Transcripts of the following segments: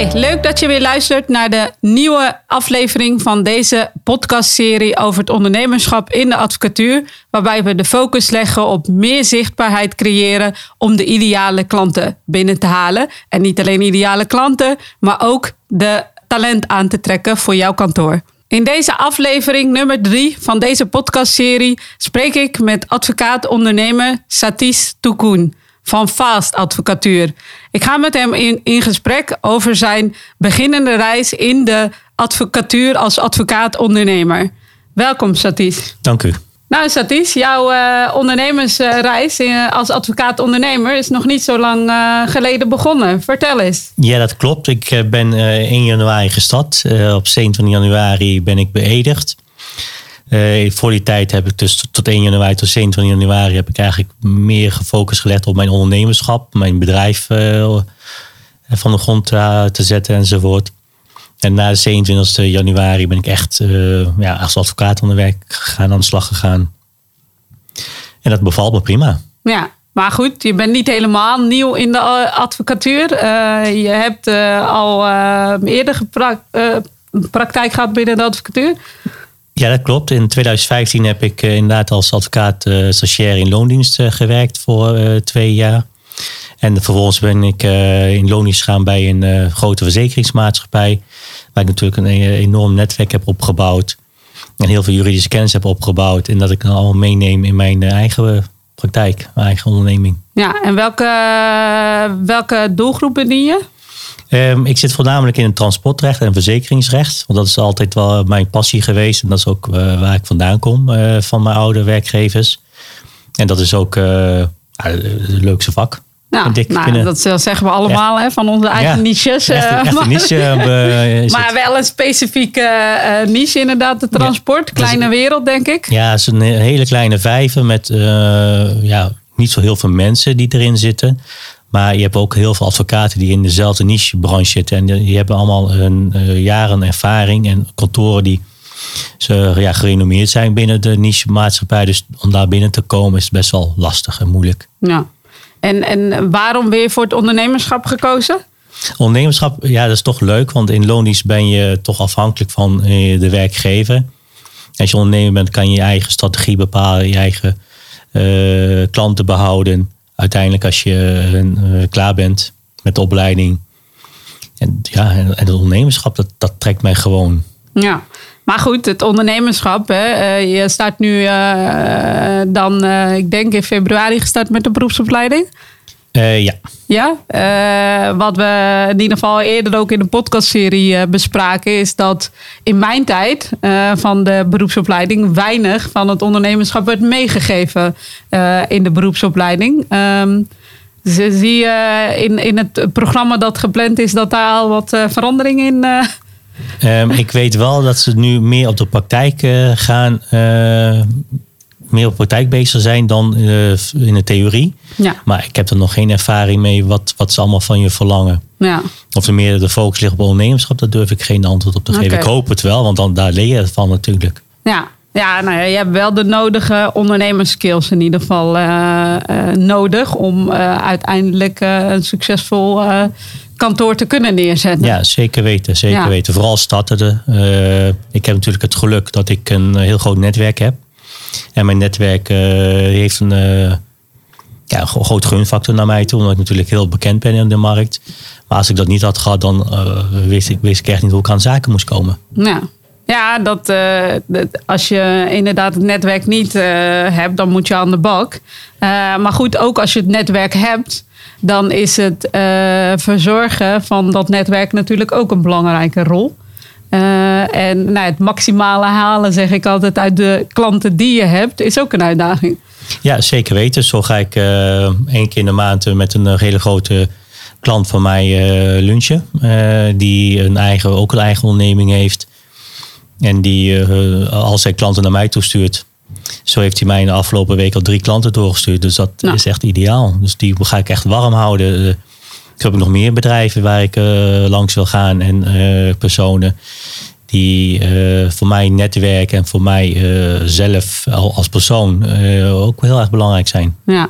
Leuk dat je weer luistert naar de nieuwe aflevering van deze podcastserie over het ondernemerschap in de advocatuur, waarbij we de focus leggen op meer zichtbaarheid creëren om de ideale klanten binnen te halen. En niet alleen ideale klanten, maar ook de talent aan te trekken voor jouw kantoor. In deze aflevering nummer drie van deze podcastserie spreek ik met advocaat-ondernemer Satis Toukoun van Fast Advocatuur. Ik ga met hem in, in gesprek over zijn beginnende reis in de advocatuur als advocaat-ondernemer. Welkom, Satis. Dank u. Nou, Satis, jouw uh, ondernemersreis uh, als advocaat-ondernemer is nog niet zo lang uh, geleden begonnen. Vertel eens. Ja, dat klopt. Ik ben 1 januari gestart. op 27 januari ben ik beëdigd. Uh, voor die tijd heb ik dus tot 1 januari tot 27 januari heb ik eigenlijk meer gefocust gelegd op mijn ondernemerschap, mijn bedrijf uh, van de grond te, te zetten enzovoort. En na de 27 januari ben ik echt ja, als advocaat aan de werk gegaan, aan de slag gegaan. En dat bevalt me prima. Ja, maar goed, je bent niet helemaal nieuw in de advocatuur. je hebt al eerder geprak praktijk gehad binnen de advocatuur. Ja, dat klopt. In 2015 heb ik uh, inderdaad als advocaat uh, stagiair in loondienst uh, gewerkt voor twee jaar. En vervolgens ben ik in loondienst gegaan bij een grote verzekeringsmaatschappij. Waar ik natuurlijk een enorm netwerk heb opgebouwd. En heel veel juridische kennis heb opgebouwd. En dat ik dan allemaal meeneem in mijn eigen praktijk, mijn eigen onderneming. Ja, en welke, welke doelgroep bedien je? Um, ik zit voornamelijk in het transportrecht en verzekeringsrecht. Want dat is altijd wel mijn passie geweest. En dat is ook uh, waar ik vandaan kom uh, van mijn oude werkgevers. En dat is ook uh, het leukste vak. Nou, nou dat zeggen we allemaal hè, van onze eigen ja, niches. Echt, een niche, maar wel een specifieke niche inderdaad, de transport. Kleine wereld denk ik. Ja, het is een hele kleine vijver met ja, niet zo heel veel mensen die erin zitten. Maar je hebt ook heel veel advocaten die in dezelfde niche-branche zitten. En die hebben allemaal een, uh, jaren ervaring en kantoren die ze, ja, gerenommeerd zijn binnen de niche-maatschappij. Dus om daar binnen te komen is best wel lastig en moeilijk. Ja. En, en waarom weer voor het ondernemerschap gekozen? Ondernemerschap, ja, dat is toch leuk. Want in loondienst ben je toch afhankelijk van eh, de werkgever. Als je ondernemer bent, kan je je eigen strategie bepalen, je eigen uh, klanten behouden uiteindelijk als je uh, klaar bent met de opleiding. En ja, en het ondernemerschap, dat, dat trekt mij gewoon. Ja, maar goed, het ondernemerschap. Hè, uh, je start nu uh, dan, ik denk in februari gestart met de beroepsopleiding. Uh, ja. Ja, uh, wat we in ieder geval eerder ook in de podcastserie uh, bespraken, is dat in mijn tijd van de beroepsopleiding weinig van het ondernemerschap werd meegegeven in de beroepsopleiding. Um, zie je in, in het programma dat gepland is dat daar al wat verandering in. Um, ik weet wel dat ze nu meer op de praktijk gaan meer op praktijk bezig zijn dan uh, in de theorie. Ja. Maar ik heb er nog geen ervaring mee wat, wat ze allemaal van je verlangen. Ja. Of er meer de focus ligt op ondernemerschap, daar durf ik geen antwoord op te geven. Ik hoop het wel, want dan, daar leer je het van natuurlijk. Ja, ja, nou ja, je hebt wel de nodige ondernemerskills in ieder geval uh, uh, nodig om uiteindelijk een succesvol kantoor te kunnen neerzetten. Ja, zeker weten. Zeker weten. Vooral starten. ik heb natuurlijk het geluk dat ik een heel groot netwerk heb. En mijn netwerk eh, heeft een, uh, ja, groot gunfactor naar mij toe, omdat ik natuurlijk heel bekend ben in de markt. Maar als ik dat niet had gehad, dan uh, wist, ik, wist ik echt niet hoe ik aan zaken moest komen. Ja. Ja, dat, als je inderdaad het netwerk niet hebt, dan moet je aan de bak. Maar goed, ook als je het netwerk hebt, dan is het verzorgen van dat netwerk natuurlijk ook een belangrijke rol. Uh, en nou, het maximale halen, zeg ik altijd, uit de klanten die je hebt, is ook een uitdaging. Ja, zeker weten. Zo ga ik uh, één keer in de maand met een hele grote klant van mij uh, lunchen. die een eigen, ook een eigen onderneming heeft. En die al zijn klanten naar mij toestuurt. Zo heeft hij mij in de afgelopen week al drie klanten doorgestuurd. Dus dat nou. is echt ideaal. Dus die ga ik echt warm houden. Ik heb nog meer bedrijven waar ik uh, langs wil gaan en uh, personen die uh, voor mij netwerk en voor mij zelf als persoon ook heel erg belangrijk zijn. Ja,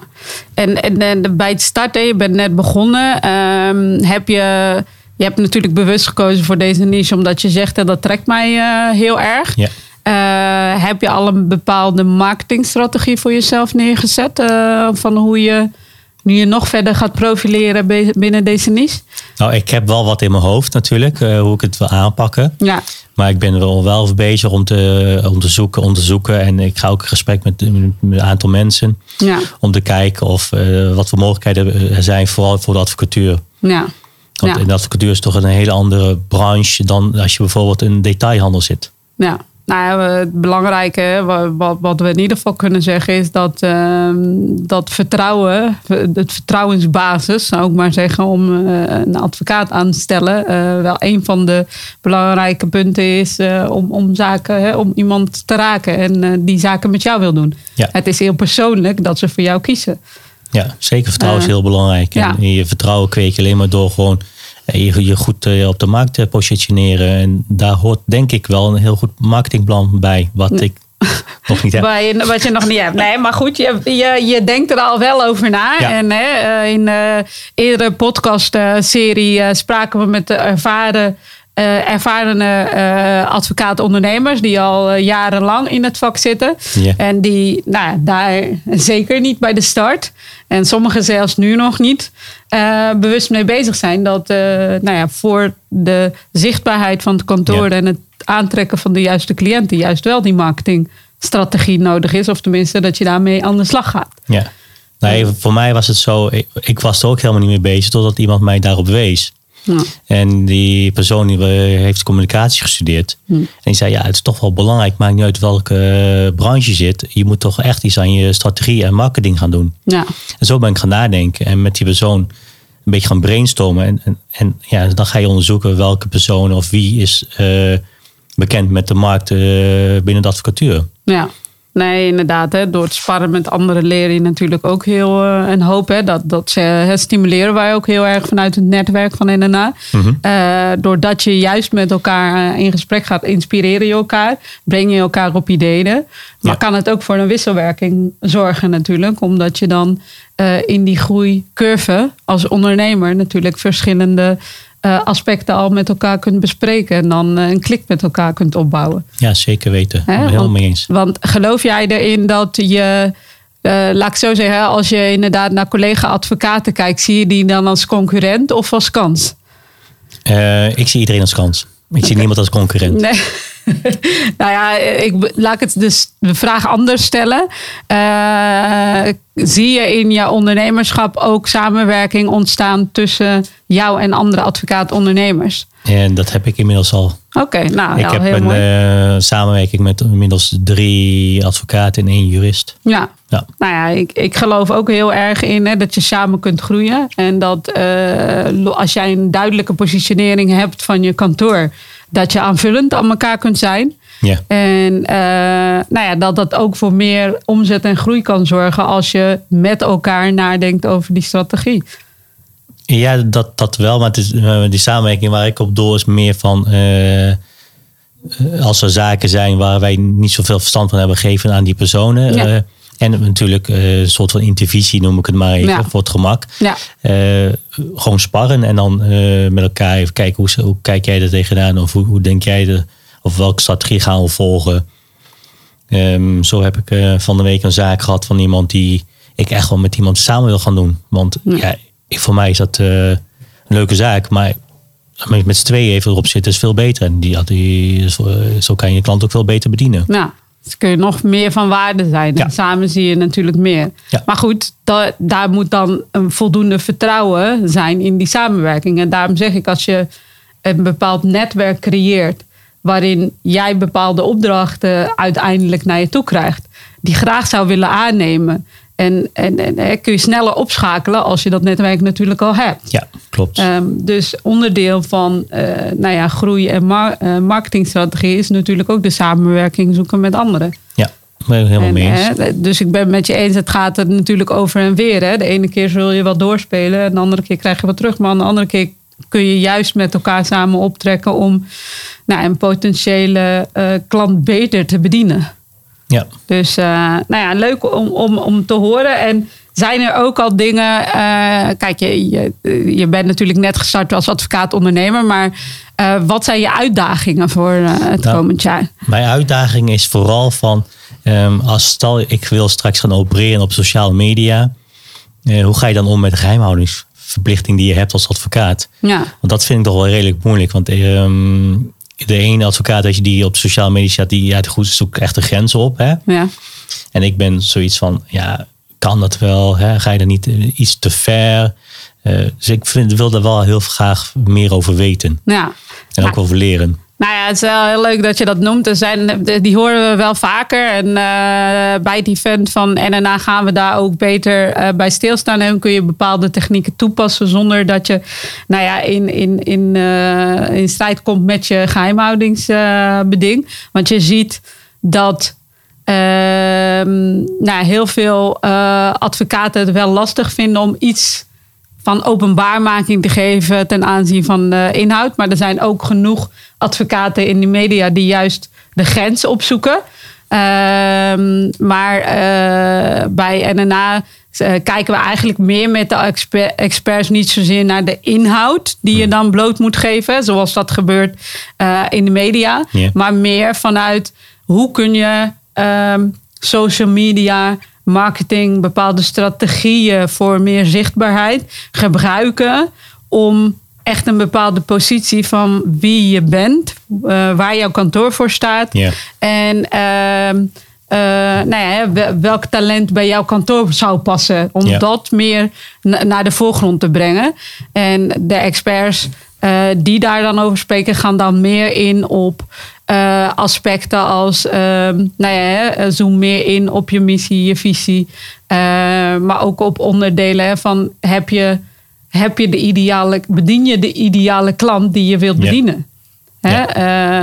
en, en, en bij het starten, je bent net begonnen, um, heb je je hebt natuurlijk bewust gekozen voor deze niche, omdat je zegt dat dat trekt mij heel erg. Ja. Heb je al een bepaalde marketingstrategie voor jezelf neergezet? Van hoe je nu je nog verder gaat profileren binnen deze niche? Nou, ik heb wel wat in mijn hoofd natuurlijk, hoe ik het wil aanpakken. Ja. Maar ik ben er wel, wel bezig om te, om te zoeken, onderzoeken. En ik ga ook in gesprek met, een aantal mensen. Ja. Om te kijken of, wat voor mogelijkheden er zijn, vooral voor de advocatuur. Ja. Want Ja. in de advocatuur is toch een hele andere branche dan als je bijvoorbeeld in detailhandel zit. Ja, nou ja, het belangrijke, wat, wat we in ieder geval kunnen zeggen, is dat, ehm, dat vertrouwen, het vertrouwensbasis, zou ik maar zeggen, om eh, een advocaat aan te stellen, eh, wel een van de belangrijke punten is eh, om, om zaken, hè, om iemand te raken en eh, die zaken met jou wil doen. Ja. Het is heel persoonlijk dat ze voor jou kiezen. Ja, zeker vertrouwen is Eh, heel belangrijk. ja. En je vertrouwen kweek je alleen maar door gewoon eh, je, je goed eh, op de markt te positioneren. En daar hoort denk ik wel een heel goed marketingplan bij, wat ik nog niet heb. Wat je nog niet hebt. Nee, maar goed, je, je, je denkt er al wel over na. Ja. En hè, eh, in de eerdere podcast-serie eh, spraken we met de ervaren, eh, ervarene eh advocaat-ondernemers... die al eh, jarenlang in het vak zitten. En die nou, daar zeker niet bij de start... en sommigen zelfs nu nog niet... bewust mee bezig zijn dat nou ja, voor de zichtbaarheid van het kantoor... En het aantrekken van de juiste cliënten... juist wel die marketingstrategie nodig is. Of tenminste dat je daarmee aan de slag gaat. Ja. Nee, voor mij was het zo, ik, ik was er ook helemaal niet mee bezig totdat iemand mij daarop wees. Ja. En die persoon die eh, heeft communicatie gestudeerd. En die zei, ja, het is toch wel belangrijk, maakt niet uit welke eh, branche je zit. Je moet toch echt iets aan je strategie en marketing gaan doen. Ja. En zo ben ik gaan nadenken en met die persoon een beetje gaan brainstormen. En, en, en ja, dan ga je onderzoeken welke persoon of wie is eh, bekend met de markt binnen de advocatuur. Ja, nee, inderdaad. Hè. Door het sparren met anderen leer je natuurlijk ook heel eh, een hoop. Hè. Dat, dat hè, stimuleren wij ook heel erg vanuit het netwerk van NNA. Eh, doordat je juist met elkaar eh, in gesprek gaat, inspireer je elkaar. Breng je elkaar op ideeën. Maar Ja. kan het ook voor een wisselwerking zorgen natuurlijk. Omdat je dan in die groeicurve als ondernemer natuurlijk verschillende... eh, aspecten al met elkaar kunt bespreken en dan eh, een klik met elkaar kunt opbouwen. Ja, zeker weten. Helemaal want, mee eens. Want geloof jij erin dat je, eh, laat ik zo zeggen, als je inderdaad naar collega-advocaten kijkt, zie je die dan als concurrent of als kans? Ik zie iedereen als kans. Ik zie niemand als concurrent. Nee. nou ja, ik, laat ik het dus de vraag anders stellen. Eh, zie je in je ondernemerschap ook samenwerking ontstaan tussen jou en andere advocaat-ondernemers? En dat heb ik inmiddels al. Oké, nou ik ja, heb heel een mooi. eh, samenwerking met inmiddels drie advocaten en één jurist. Ja. Ja. Nou ja, ik, ik geloof ook heel erg in hè, dat je samen kunt groeien. En dat eh, als jij een duidelijke positionering hebt van je kantoor, dat je aanvullend aan elkaar kunt zijn. Ja. En eh, nou ja, dat dat ook voor meer omzet en groei kan zorgen als je met elkaar nadenkt over die strategie. Ja, dat, dat wel. Maar het is, eh, die samenwerking waar ik op doel is meer van... eh, als er zaken zijn waar wij niet zoveel verstand van hebben... geven aan die personen. Ja. En natuurlijk eh, een soort van intervisie noem ik het maar even. Ja. Voor het gemak. Ja, Eh, gewoon sparren en dan eh, met elkaar even kijken... Hoe, kijk jij er tegenaan? Of hoe, hoe denk jij er... Of welke strategie gaan we volgen? Ehm, zo heb ik van de week een zaak gehad van iemand die ik echt wel met iemand samen wil gaan doen. Want ja, ik, voor mij is dat een leuke zaak, maar met, met z'n tweeën even erop zitten is veel beter. En die, die, zo, zo kan je de klant ook veel beter bedienen. nou, dus kun je nog meer van waarde zijn. Ja. En samen zie je natuurlijk meer. Ja. Maar goed, da- daar moet dan een voldoende vertrouwen zijn in die samenwerking. En daarom zeg ik, als je een bepaald netwerk creëert... waarin jij bepaalde opdrachten uiteindelijk naar je toe krijgt... die graag zou willen aannemen... En, en, en kun je sneller opschakelen als je dat netwerk natuurlijk al hebt. Ja, klopt. Ehm, dus onderdeel van eh, nou ja, groei- en mar- eh, marketingstrategie is natuurlijk ook de samenwerking zoeken met anderen. ja, ben ik helemaal En, mee eens. hè, dus ik ben met je eens, het gaat er natuurlijk over en weer. Hè. De ene keer zul je wat doorspelen en de andere keer krijg je wat terug. Maar de andere keer kun je juist met elkaar samen optrekken om nou, een potentiële eh, klant beter te bedienen. Ja, Dus eh, nou ja, leuk om, om, om te horen. En zijn er ook al dingen. eh, kijk, je, je, je bent natuurlijk net gestart als advocaat-ondernemer. Maar eh, wat zijn je uitdagingen voor het Nou, komend jaar? Mijn uitdaging is vooral van, ehm, als stel ik wil straks gaan opereren op sociale media, hoe ga je dan om met de geheimhoudingsverplichting die je hebt als advocaat? Ja, Want dat vind ik toch wel redelijk moeilijk. Want ehm, de ene advocaat als je die op sociale media staat, die ja, goed zoekt echt de grenzen op. Hè? ja, En ik ben zoiets van, ja, kan dat wel? Hè? Ga je er niet eh, iets te ver? Eh, dus ik vind, wil er wel heel graag meer over weten. ja. En ook over leren. Nou ja, het is wel heel leuk dat je dat noemt. Er zijn, die horen we wel vaker. En eh, bij het event van NNA gaan we daar ook beter eh, bij stilstaan. En kun je bepaalde technieken toepassen zonder dat je nou ja, in, in, in, in strijd komt met je geheimhoudingsbeding. Want je ziet dat ehm, nou, heel veel advocaten het wel lastig vinden om iets van openbaarmaking te geven ten aanzien van de inhoud. Maar er zijn ook genoeg advocaten in de media die juist de grens opzoeken. Ehm, maar eh, bij NNA eh, kijken we eigenlijk meer met de exper- experts niet zozeer naar de inhoud die je dan bloot moet geven, zoals dat gebeurt eh, in de media, maar meer vanuit hoe kun je ehm, social media, marketing, bepaalde strategieën voor meer zichtbaarheid gebruiken om echt een bepaalde positie van wie je bent, eh, waar jouw kantoor voor staat. En ehm, eh, nou ja, wel- welk talent bij jouw kantoor zou passen. Om dat meer na- naar de voorgrond te brengen. En de experts eh, die daar dan over spreken, gaan dan meer in op eh, aspecten als, ehm, nou ja, hè, zoom meer in op je missie, je visie. Eh, maar ook op onderdelen hè, van heb je, heb je de ideale, bedien je de ideale klant die je wilt Ja. bedienen. Hè? Ja.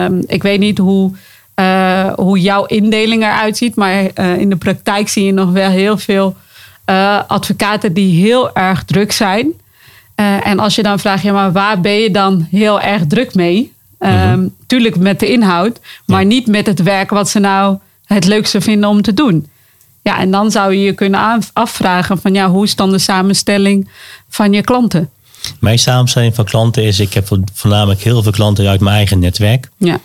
Ehm, ik weet niet hoe, eh, hoe jouw indeling eruit ziet, maar eh, in de praktijk zie je nog wel heel veel eh, advocaten die heel erg druk zijn. Eh, en als je dan vraagt, ja, maar waar ben je dan heel erg druk mee? Ehm, Tuurlijk met de inhoud, maar niet met het werk wat ze nou het leukste vinden om te doen. Ja, en dan zou je je kunnen afvragen van ja, hoe is dan de samenstelling van je klanten? Mijn samenstelling van klanten is, ik heb voornamelijk heel veel klanten uit mijn eigen netwerk. Ja,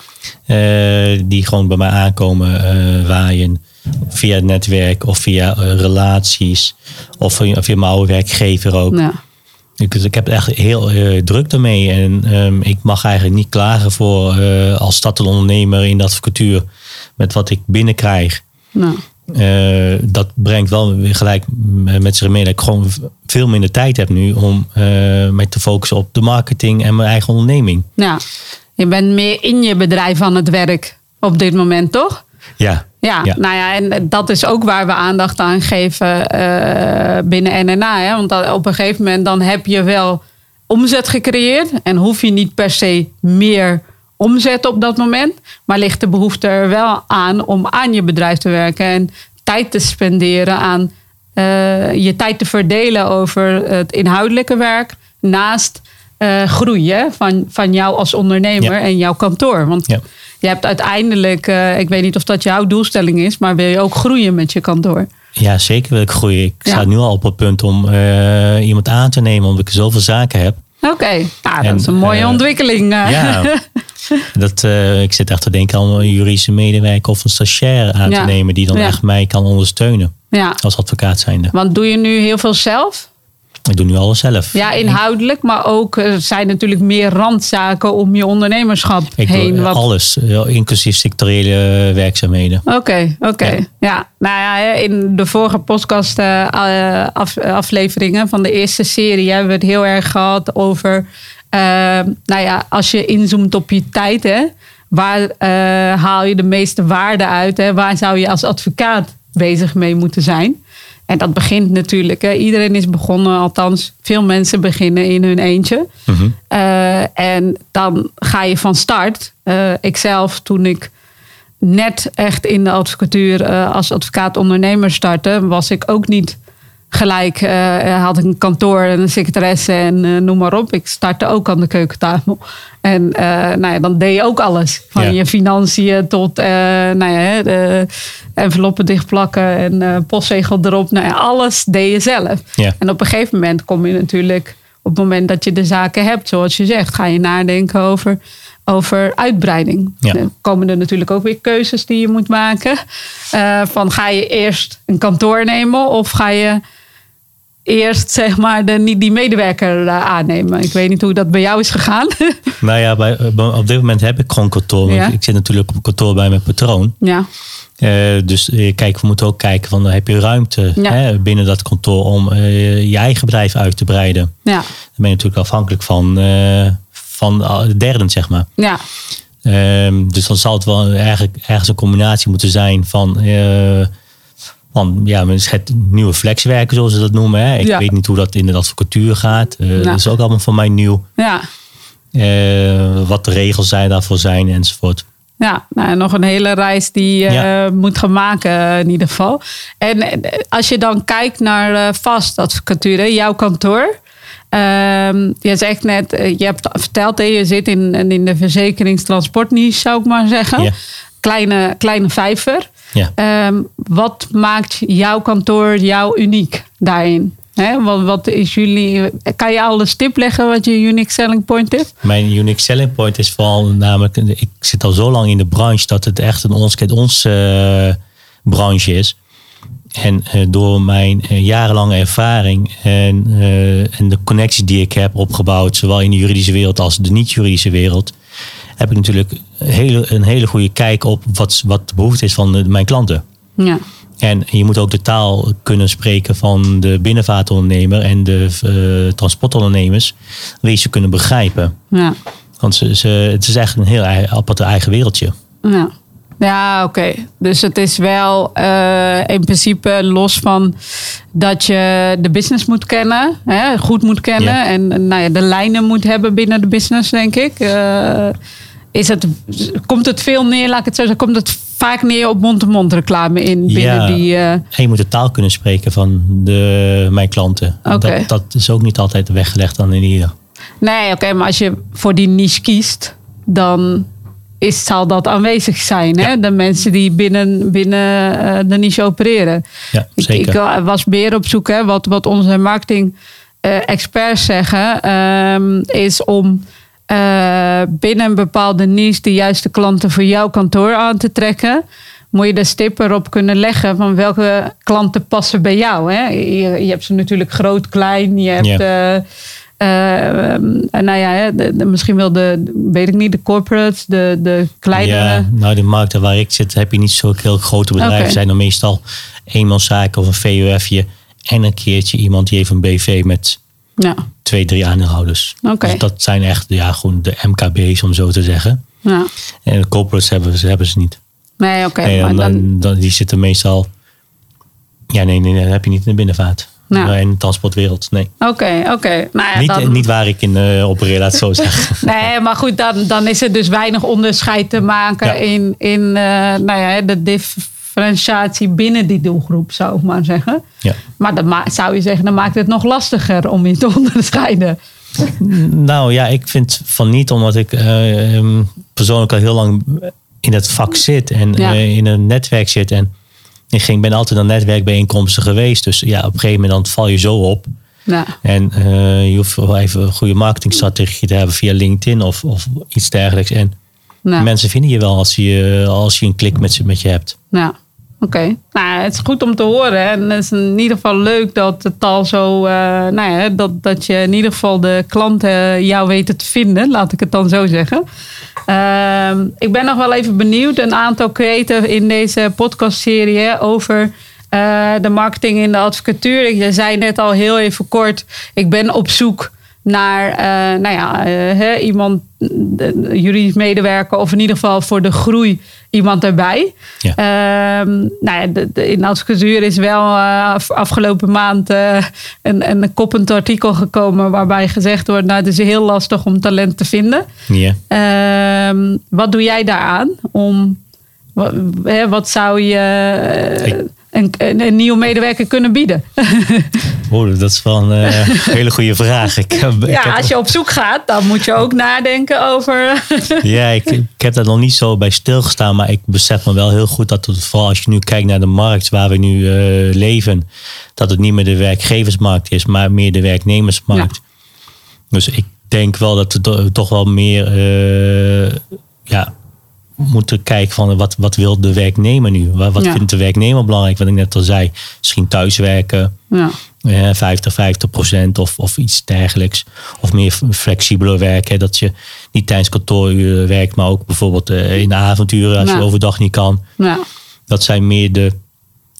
eh, die gewoon bij mij aankomen eh, waaien. Via het netwerk of via eh, relaties. Of via, via mijn oude werkgever ook. ja. Ik, dus ik heb het echt heel eh, druk daarmee. En ehm, ik mag eigenlijk niet klagen voor eh, als startelondernemer in de advocatuur. Met wat ik binnenkrijg. Nou, dat brengt wel weer gelijk met zich mee dat ik gewoon veel minder tijd heb nu om mij te focussen op de marketing en mijn eigen onderneming. ja. Je bent meer in je bedrijf aan het werk op dit moment, toch? Ja, Ja, Ja. nou ja, en dat is ook waar we aandacht aan geven eh, binnen NNA. Hè? Want dat- op een gegeven moment dan heb je wel omzet gecreëerd. En hoef je niet per se meer omzet op dat moment. Maar ligt de behoefte er wel aan om aan je bedrijf te werken. En tijd te spenderen aan eh, je tijd te verdelen over het inhoudelijke werk. Naast eh groeien van, van jou als ondernemer Ja. en jouw kantoor. Want Ja. je hebt uiteindelijk, eh, ik weet niet of dat jouw doelstelling is, maar wil je ook groeien met je kantoor? Ja, zeker wil ik groeien. Ik Ja. sta nu al op het punt om eh, iemand aan te nemen, omdat ik zoveel zaken heb. Oké, nou, dat is een mooie ontwikkeling. Ja, dat, ik zit echt te denken aan een juridische medewerker of een stagiair aan te nemen die dan echt mij kan ondersteunen als advocaat zijnde. want doe je nu heel veel zelf? Ik doe nu alles zelf. Ja, inhoudelijk, maar ook er zijn natuurlijk meer randzaken om je ondernemerschap Ik heen. doe wat- alles, eh, inclusief sectoriële werkzaamheden. Oké, oké. Ja. Ja. nou ja, in de vorige podcast eh, eh, af, afleveringen van de eerste serie hebben we het heel erg gehad over, eh, nou ja, als je inzoomt op je tijd, hè, waar eh, haal je de meeste waarde uit? Hè? Waar zou je als advocaat bezig mee moeten zijn? En dat begint natuurlijk. Hè. Iedereen is begonnen, althans veel mensen beginnen in hun eentje. Mhm. Eh, en dan ga je van start. Eh ikzelf, toen ik net echt in de advocatuur eh, als advocaat-ondernemer startte, was ik ook niet gelijk uh, had ik een kantoor en een secretaresse en uh, noem maar op. Ik startte ook aan de keukentafel. En uh, nou ja, dan deed je ook alles. Van ja. je financiën tot nou ja, de enveloppen dichtplakken en postzegel erop. Nou ja, alles deed je zelf. Ja. En op een gegeven moment kom je natuurlijk... op het moment dat je de zaken hebt, zoals je zegt... ga je nadenken over over uitbreiding. Ja. Dan komen er natuurlijk ook weer keuzes die je moet maken. Van ga je eerst een kantoor nemen of ga je eerst zeg maar de, die medewerker uh, aannemen? Ik weet niet hoe dat bij jou is gegaan. nou ja, bij, op dit moment heb ik gewoon kantoor. Ja. Ik zit natuurlijk op kantoor bij mijn patroon. Ja. Uh, dus kijk, we moeten ook kijken van heb je ruimte Ja. hè, binnen dat kantoor om je eigen bedrijf uit te breiden. Ja. Dan ben je natuurlijk afhankelijk van, van de derden, zeg maar. Ja. Um, dus dan zal het wel eigenlijk ergens een combinatie moeten zijn van, van ja, het nieuwe flexwerken, zoals ze dat noemen. Hè. Ik Ja. weet niet hoe dat in de advocatuur gaat. Uh, Ja. Dat is ook allemaal voor mij nieuw. Ja. Uh, wat de regels zijn daarvoor zijn enzovoort. Ja, nou, nog een hele reis die je Ja. moet gaan maken in ieder geval. En eh, als je dan kijkt naar vast advocatuur, jouw kantoor. Um, je zegt net, je hebt verteld, hè, je zit in, in de verzekeringstransportniche, zou ik maar zeggen. Ja. Kleine, kleine vijver. Ja. Um, wat maakt jouw kantoor jou uniek daarin? Wat, wat is jullie, kan je al een stip leggen wat je unique selling point is? Mijn unique selling point is vooral namelijk, ik zit al zo lang in de branche dat het echt een ons kent ons uh, branche is. En uh, door mijn uh, jarenlange ervaring en, en de connecties die ik heb opgebouwd, zowel in de juridische wereld als de niet-juridische wereld, heb ik natuurlijk een hele, een hele goede kijk op wat, wat de behoefte is van de, mijn klanten. Ja. En je moet ook de taal kunnen spreken van de binnenvaartondernemer en de transportondernemers, wie ze kunnen begrijpen. Ja. Want ze, ze, het is echt een heel apart eigen wereldje. Ja. Ja, oké. Okay. Dus het is wel uh, in principe los van dat je de business moet kennen, hè, goed moet kennen Ja. en nou ja, de lijnen moet hebben binnen de business, denk ik. Uh, is het, komt het veel neer, laat ik het zo zeggen, komt het vaak neer op mond-to-mond reclame in binnen Ja. die. Uh, En je moet de taal kunnen spreken van de, mijn klanten. Dat, dat is ook niet altijd weggelegd dan in ieder. nee, oké, maar als je voor die niche kiest, dan is, zal dat aanwezig zijn. Hè? De mensen die binnen, binnen uh, de niche opereren. Ja, zeker. ik uh, was meer op zoek, hè, wat, wat onze marketing uh, experts zeggen, um, is om binnen een bepaalde niche de juiste klanten voor jouw kantoor aan te trekken. Moet je de stip erop kunnen leggen van welke klanten passen bij jou. Hè? Je, je hebt ze natuurlijk groot, klein. Je hebt. Ja. Uh, nou ja, de, de, misschien wel de, weet ik niet, de corporates, de, de kleine. Ja, nou, de markten waar ik zit, heb je niet zo heel grote bedrijven. Zijn dan meestal eenmanszaken of een VUFje. En een keertje iemand die heeft een BV met Ja, twee, drie aandeelhouders. Dus dat zijn echt ja, gewoon de MKB's, om zo te zeggen. ja. En de corporates hebben, ze hebben ze niet. Nee, oké. Maar dan, dan, die zitten meestal... Ja, nee, nee, dat heb je niet in de binnenvaart. Ja. In de transportwereld, nee. Oké, oké. Nou ja, niet, dan- niet waar ik in uh, opereer, laat zo zeggen. Nee, maar goed, dan, dan is er dus weinig onderscheid te maken Ja. in, in uh, nou ja, de differentiatie binnen die doelgroep, zou ik maar zeggen. Ja. Maar ma- zou je zeggen, dan maakt het nog lastiger om je te onderscheiden. Nou ja, ik vind van niet, omdat ik eh, ehm, persoonlijk al heel lang in het vak zit en Ja. eh, in een netwerk zit. En ik ging, ben altijd aan netwerkbijeenkomsten geweest. Dus ja, op een gegeven moment dan val je zo op. Ja, En eh, je hoeft wel even een goede marketingstrategie te hebben via LinkedIn of, of iets dergelijks. En nou, mensen vinden je wel als je, als je een klik met, ze- met je hebt. nou, oké. Nou, het is goed om te horen. En het is in ieder geval leuk dat het al zo, eh, nou ja, dat, dat je in ieder geval de klanten jou weten te vinden, laat ik het dan zo zeggen. Ehm, ik ben nog wel even benieuwd, een aantal creators in deze podcastserie over eh, de marketing in de advocatuur. Je zei net al heel even kort, ik ben op zoek naar eh, nou ja, iemand, de juridisch medewerker, of in ieder geval voor de groei iemand erbij. Ja. Ehm, nou ja, de, de, in is wel eh, af- afgelopen maand eh, een, een koppend artikel gekomen waarbij gezegd wordt, nou het is heel lastig om talent te vinden. Ja. Ehm, wat doe jij daaraan om, wat, hè, wat zou je, Ik- een, een, een nieuwe medewerker kunnen bieden? Oh, dat is wel een eh, hele goede vraag. Ik, heb- ik ja, heb- als je op zoek gaat, dan moet je ook nadenken over. Ja, ik, ik heb daar nog niet zo bij stilgestaan. Maar ik besef me wel heel goed dat het vooral als je nu kijkt naar de markt waar we nu eh, leven. Dat het niet meer de werkgeversmarkt is, maar meer de werknemersmarkt. Dus ik denk wel dat we to- toch wel meer eh, ja, moeten kijken van wat, wat wil de werknemer nu? Wat, wat Ja. vindt de werknemer belangrijk? Wat ik net al zei. Misschien thuiswerken. Ja, eh, 50, 50 procent of, of iets dergelijks. Of meer flexibeler werken. Dat je niet tijdens kantooruren werkt, maar ook bijvoorbeeld eh, in de avonturen als Ja. je overdag niet kan. ja. Dat zijn meer de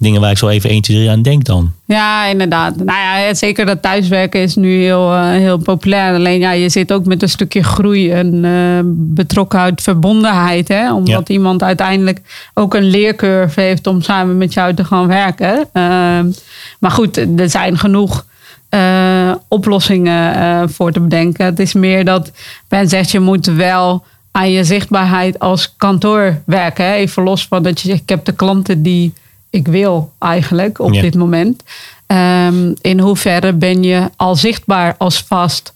dingen waar ik zo even 1, 2, 3 aan denk dan. Ja, inderdaad. Nou ja, zeker dat thuiswerken is nu heel, eh, heel populair. Alleen ja, je zit ook met een stukje groei en eh, betrokkenheid, verbondenheid. Hè? Omdat iemand uiteindelijk ook een leercurve heeft om samen met jou te gaan werken. Ehm, maar goed, er zijn genoeg eh, oplossingen voor te bedenken. Het is meer dat Ben zegt, je moet wel aan je zichtbaarheid als kantoor werken. Hè? Even los van dat je zegt, ik heb de klanten die ik wil eigenlijk op Ja. dit moment. Ehm, in hoeverre ben je al zichtbaar als vast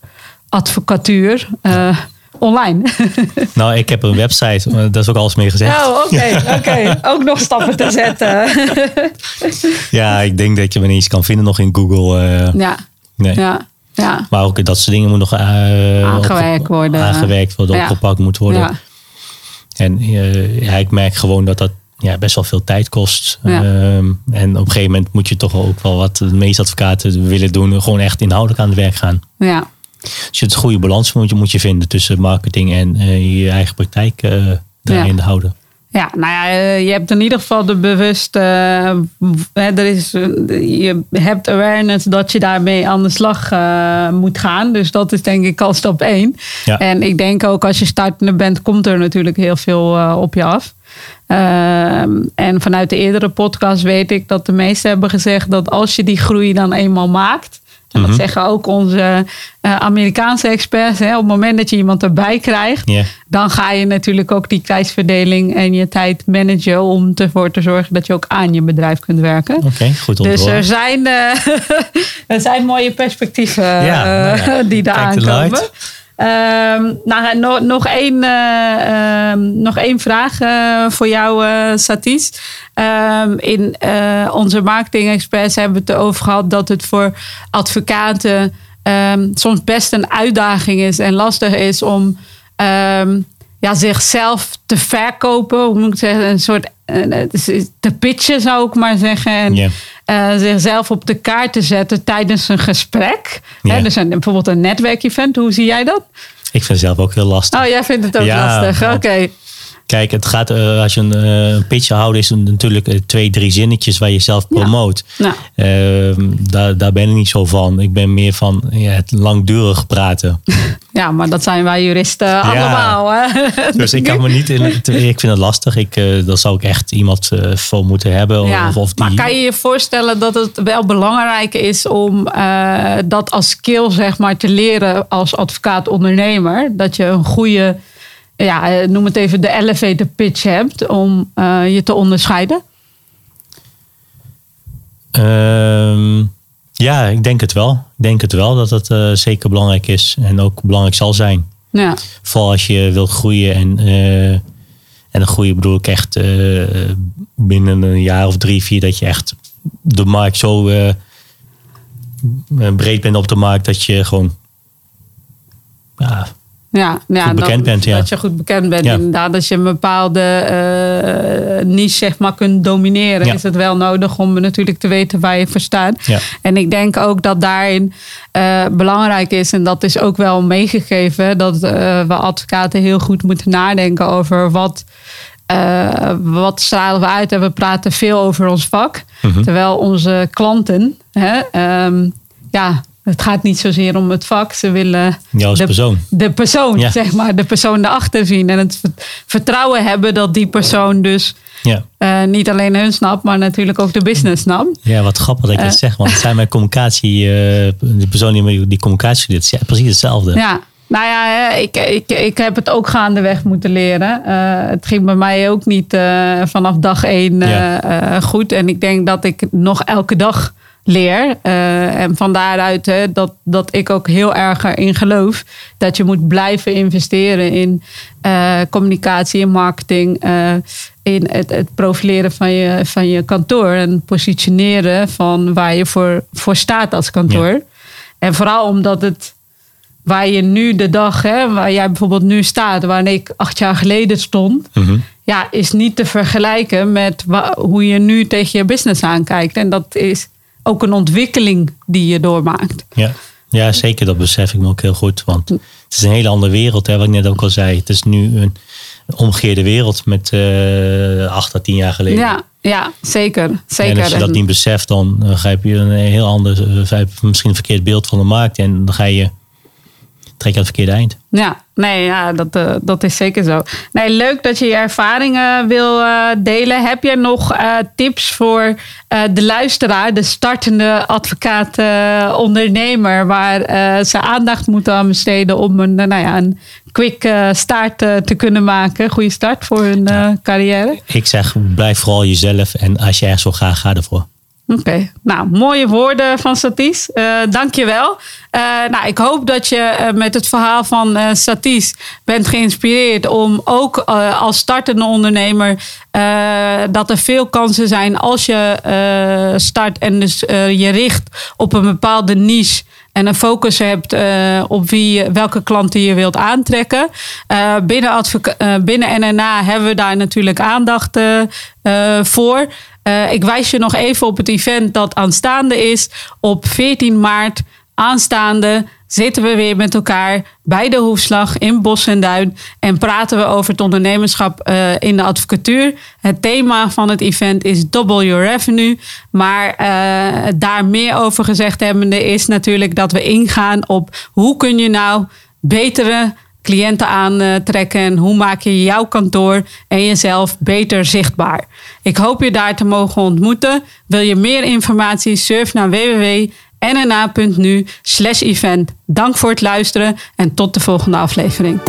advocatuur eh, online? Nou, ik heb een website, daar is ook alles mee gezegd. oh, oké, oké. Ook nog stappen te zetten. Ja, ik denk dat je me niet eens kan vinden nog in Google. eh, ja, nee. ja, ja. Maar ook dat soort dingen moeten nog eh, Aangewerkt worden. Aangewerkt worden, Ja. opgepakt moet worden. ja. En eh, ja, ik merk gewoon dat dat ja, best wel veel tijd kost. Ja. Ehm, en op een gegeven moment moet je toch ook wel wat de meeste advocaten willen doen. Gewoon echt inhoudelijk aan het werk gaan. ja. Dus je het goede balans moet je, moet je vinden tussen marketing en eh, je eigen praktijk eh, daarin houden. Ja, nou ja, eh, je hebt in ieder geval de bewuste. hè, er is, je hebt awareness dat je daarmee aan de slag moet gaan. Dus dat is denk ik al stap één. Ja. En ik denk ook als je startende bent, komt er natuurlijk heel veel op je af. Ehm, en vanuit de eerdere podcast weet ik dat de meesten hebben gezegd dat als je die groei dan eenmaal maakt. En dat Mhm. zeggen ook onze eh, Amerikaanse experts. Hè, op het moment dat je iemand erbij krijgt, dan ga je natuurlijk ook die tijdsverdeling en je tijd managen om ervoor te zorgen dat je ook aan je bedrijf kunt werken. Oké, goed te Dus er zijn, eh, er zijn mooie perspectieven Ja, eh, nou ja, die daar aankomen. Ehm, nou, no- nog, één, eh, ehm, nog één vraag eh, voor jou, eh Satis. Ehm, in onze marketing experts hebben we het erover gehad dat het voor advocaten soms best een uitdaging is en lastig is om ja, zichzelf te verkopen. Hoe moet ik zeggen? Een soort te pitchen zou ik maar zeggen. En. Eh, zichzelf op de kaart te zetten tijdens een gesprek. Ja. Hè, dus een, bijvoorbeeld een netwerkevent. Hoe zie jij dat? Ik vind het zelf ook heel lastig. Oh, jij vindt het ook Ja, lastig. Oké. Kijk, het gaat, eh, als je een eh, pitch houdt, is het natuurlijk eh, twee, drie zinnetjes waar je zelf promoot. Nou, Ehm, daar, daar ben ik niet zo van. Ik ben meer van ja, het langdurig praten. ja, maar dat zijn wij juristen allemaal. Hè? Dus ik kan me niet in. Ik vind het lastig. Ik, daar zou ik echt iemand voor moeten hebben. Ja, Of, of die, Maar kan je je voorstellen dat het wel belangrijk is om dat als skill zeg maar, te leren als advocaat-ondernemer? Dat je een goede, ja, eh, noem het even de elevator pitch hebt om eh, je te onderscheiden? Ehm, ja, ik denk het wel. Ik denk het wel dat het eh, zeker belangrijk is. En ook belangrijk zal zijn. Ja, Vooral als je wilt groeien. En, eh, en een groeien bedoel ik echt binnen een jaar of drie, vier. Dat je echt de markt zo breed bent op de markt. Dat je gewoon ja, Ja, ja Goed bekend dat, bent, ja. dat je goed bekend bent. Ja. Inderdaad, als je een bepaalde eh, niche zeg maar, kunt domineren, Ja. is het wel nodig om natuurlijk te weten waar je voor staat. En ik denk ook dat daarin eh, belangrijk is, en dat is ook wel meegegeven, dat eh, we advocaten heel goed moeten nadenken over wat. eh, wat stralen we uit en we praten veel over ons vak. Mhm. Terwijl onze klanten, hè, ehm, ja, het gaat niet zozeer om het vak. Ze willen de, persoon. de persoon, Ja. zeg maar, de persoon erachter zien. En het vert- vertrouwen hebben dat die persoon dus Ja. eh, niet alleen hun snapt, maar natuurlijk ook de business snapt. Ja, wat grappig dat ik dat Eh. zeg. Want het zijn mijn communicatie, eh, de persoon die communicatie ja, precies hetzelfde. Ja, Nou ja, ik, ik, ik heb het ook gaandeweg moeten leren. Het ging bij mij ook niet vanaf dag één goed. En ik denk dat ik nog elke dag leer. en van daaruit hè, dat, dat ik ook heel erg erin geloof dat je moet blijven investeren in communicatie en marketing. in het, het profileren van je, van je kantoor en positioneren van waar je voor, voor staat als kantoor. Ja. En vooral omdat het waar je nu de dag, hè, waar jij bijvoorbeeld nu staat, waar ik acht jaar geleden stond, mm ja, is niet te vergelijken met hoe je nu tegen je business aankijkt. En dat is ook een ontwikkeling die je doormaakt. Ja. ja, zeker. Dat besef ik me ook heel goed. Want het is een hele andere wereld, hè, wat ik net ook al zei. Het is nu een omgekeerde wereld met uh, acht à tien jaar geleden. Ja, ja zeker, zeker. En als je dat niet beseft, dan grijp je een heel ander, misschien een verkeerd beeld van de markt. En dan ga je trek je het verkeerde eind. Ja, nee, ja, dat, uh, dat is zeker zo. Nee, leuk dat je je ervaringen wil uh, delen. Heb je nog uh, tips voor de luisteraar, de startende advocaat, ondernemer, waar ze aandacht moeten aan besteden om een, nou ja, een quick start te kunnen maken? Goede start voor hun carrière? Ik zeg, blijf vooral jezelf en als je ergens wil gaan, ga ervoor. Oké, nou mooie woorden van Satis. Uh, Dank je wel. Uh, nou, ik hoop dat je uh, met het verhaal van Satis bent geïnspireerd om ook als startende ondernemer dat er veel kansen zijn als je start en dus je richt op een bepaalde niche en een focus hebt op wie, welke klanten je wilt aantrekken. Binnen, binnen NNA hebben we daar natuurlijk aandacht voor. Ik wijs je nog even op het event dat aanstaande is. Op 14 maart aanstaande zitten we weer met elkaar bij de Hoefslag in Bos en Duin en praten we over het ondernemerschap uh, in de advocatuur. Het thema van het event is Double Your Revenue. Maar uh, daar meer over gezegd hebbende is natuurlijk dat we ingaan op hoe kun je nou betere cliënten aantrekken en hoe maak je jouw kantoor en jezelf beter zichtbaar. Ik hoop je daar te mogen ontmoeten. Wil je meer informatie? Surf naar www nna.nu slash event. Dank voor het luisteren en tot de volgende aflevering.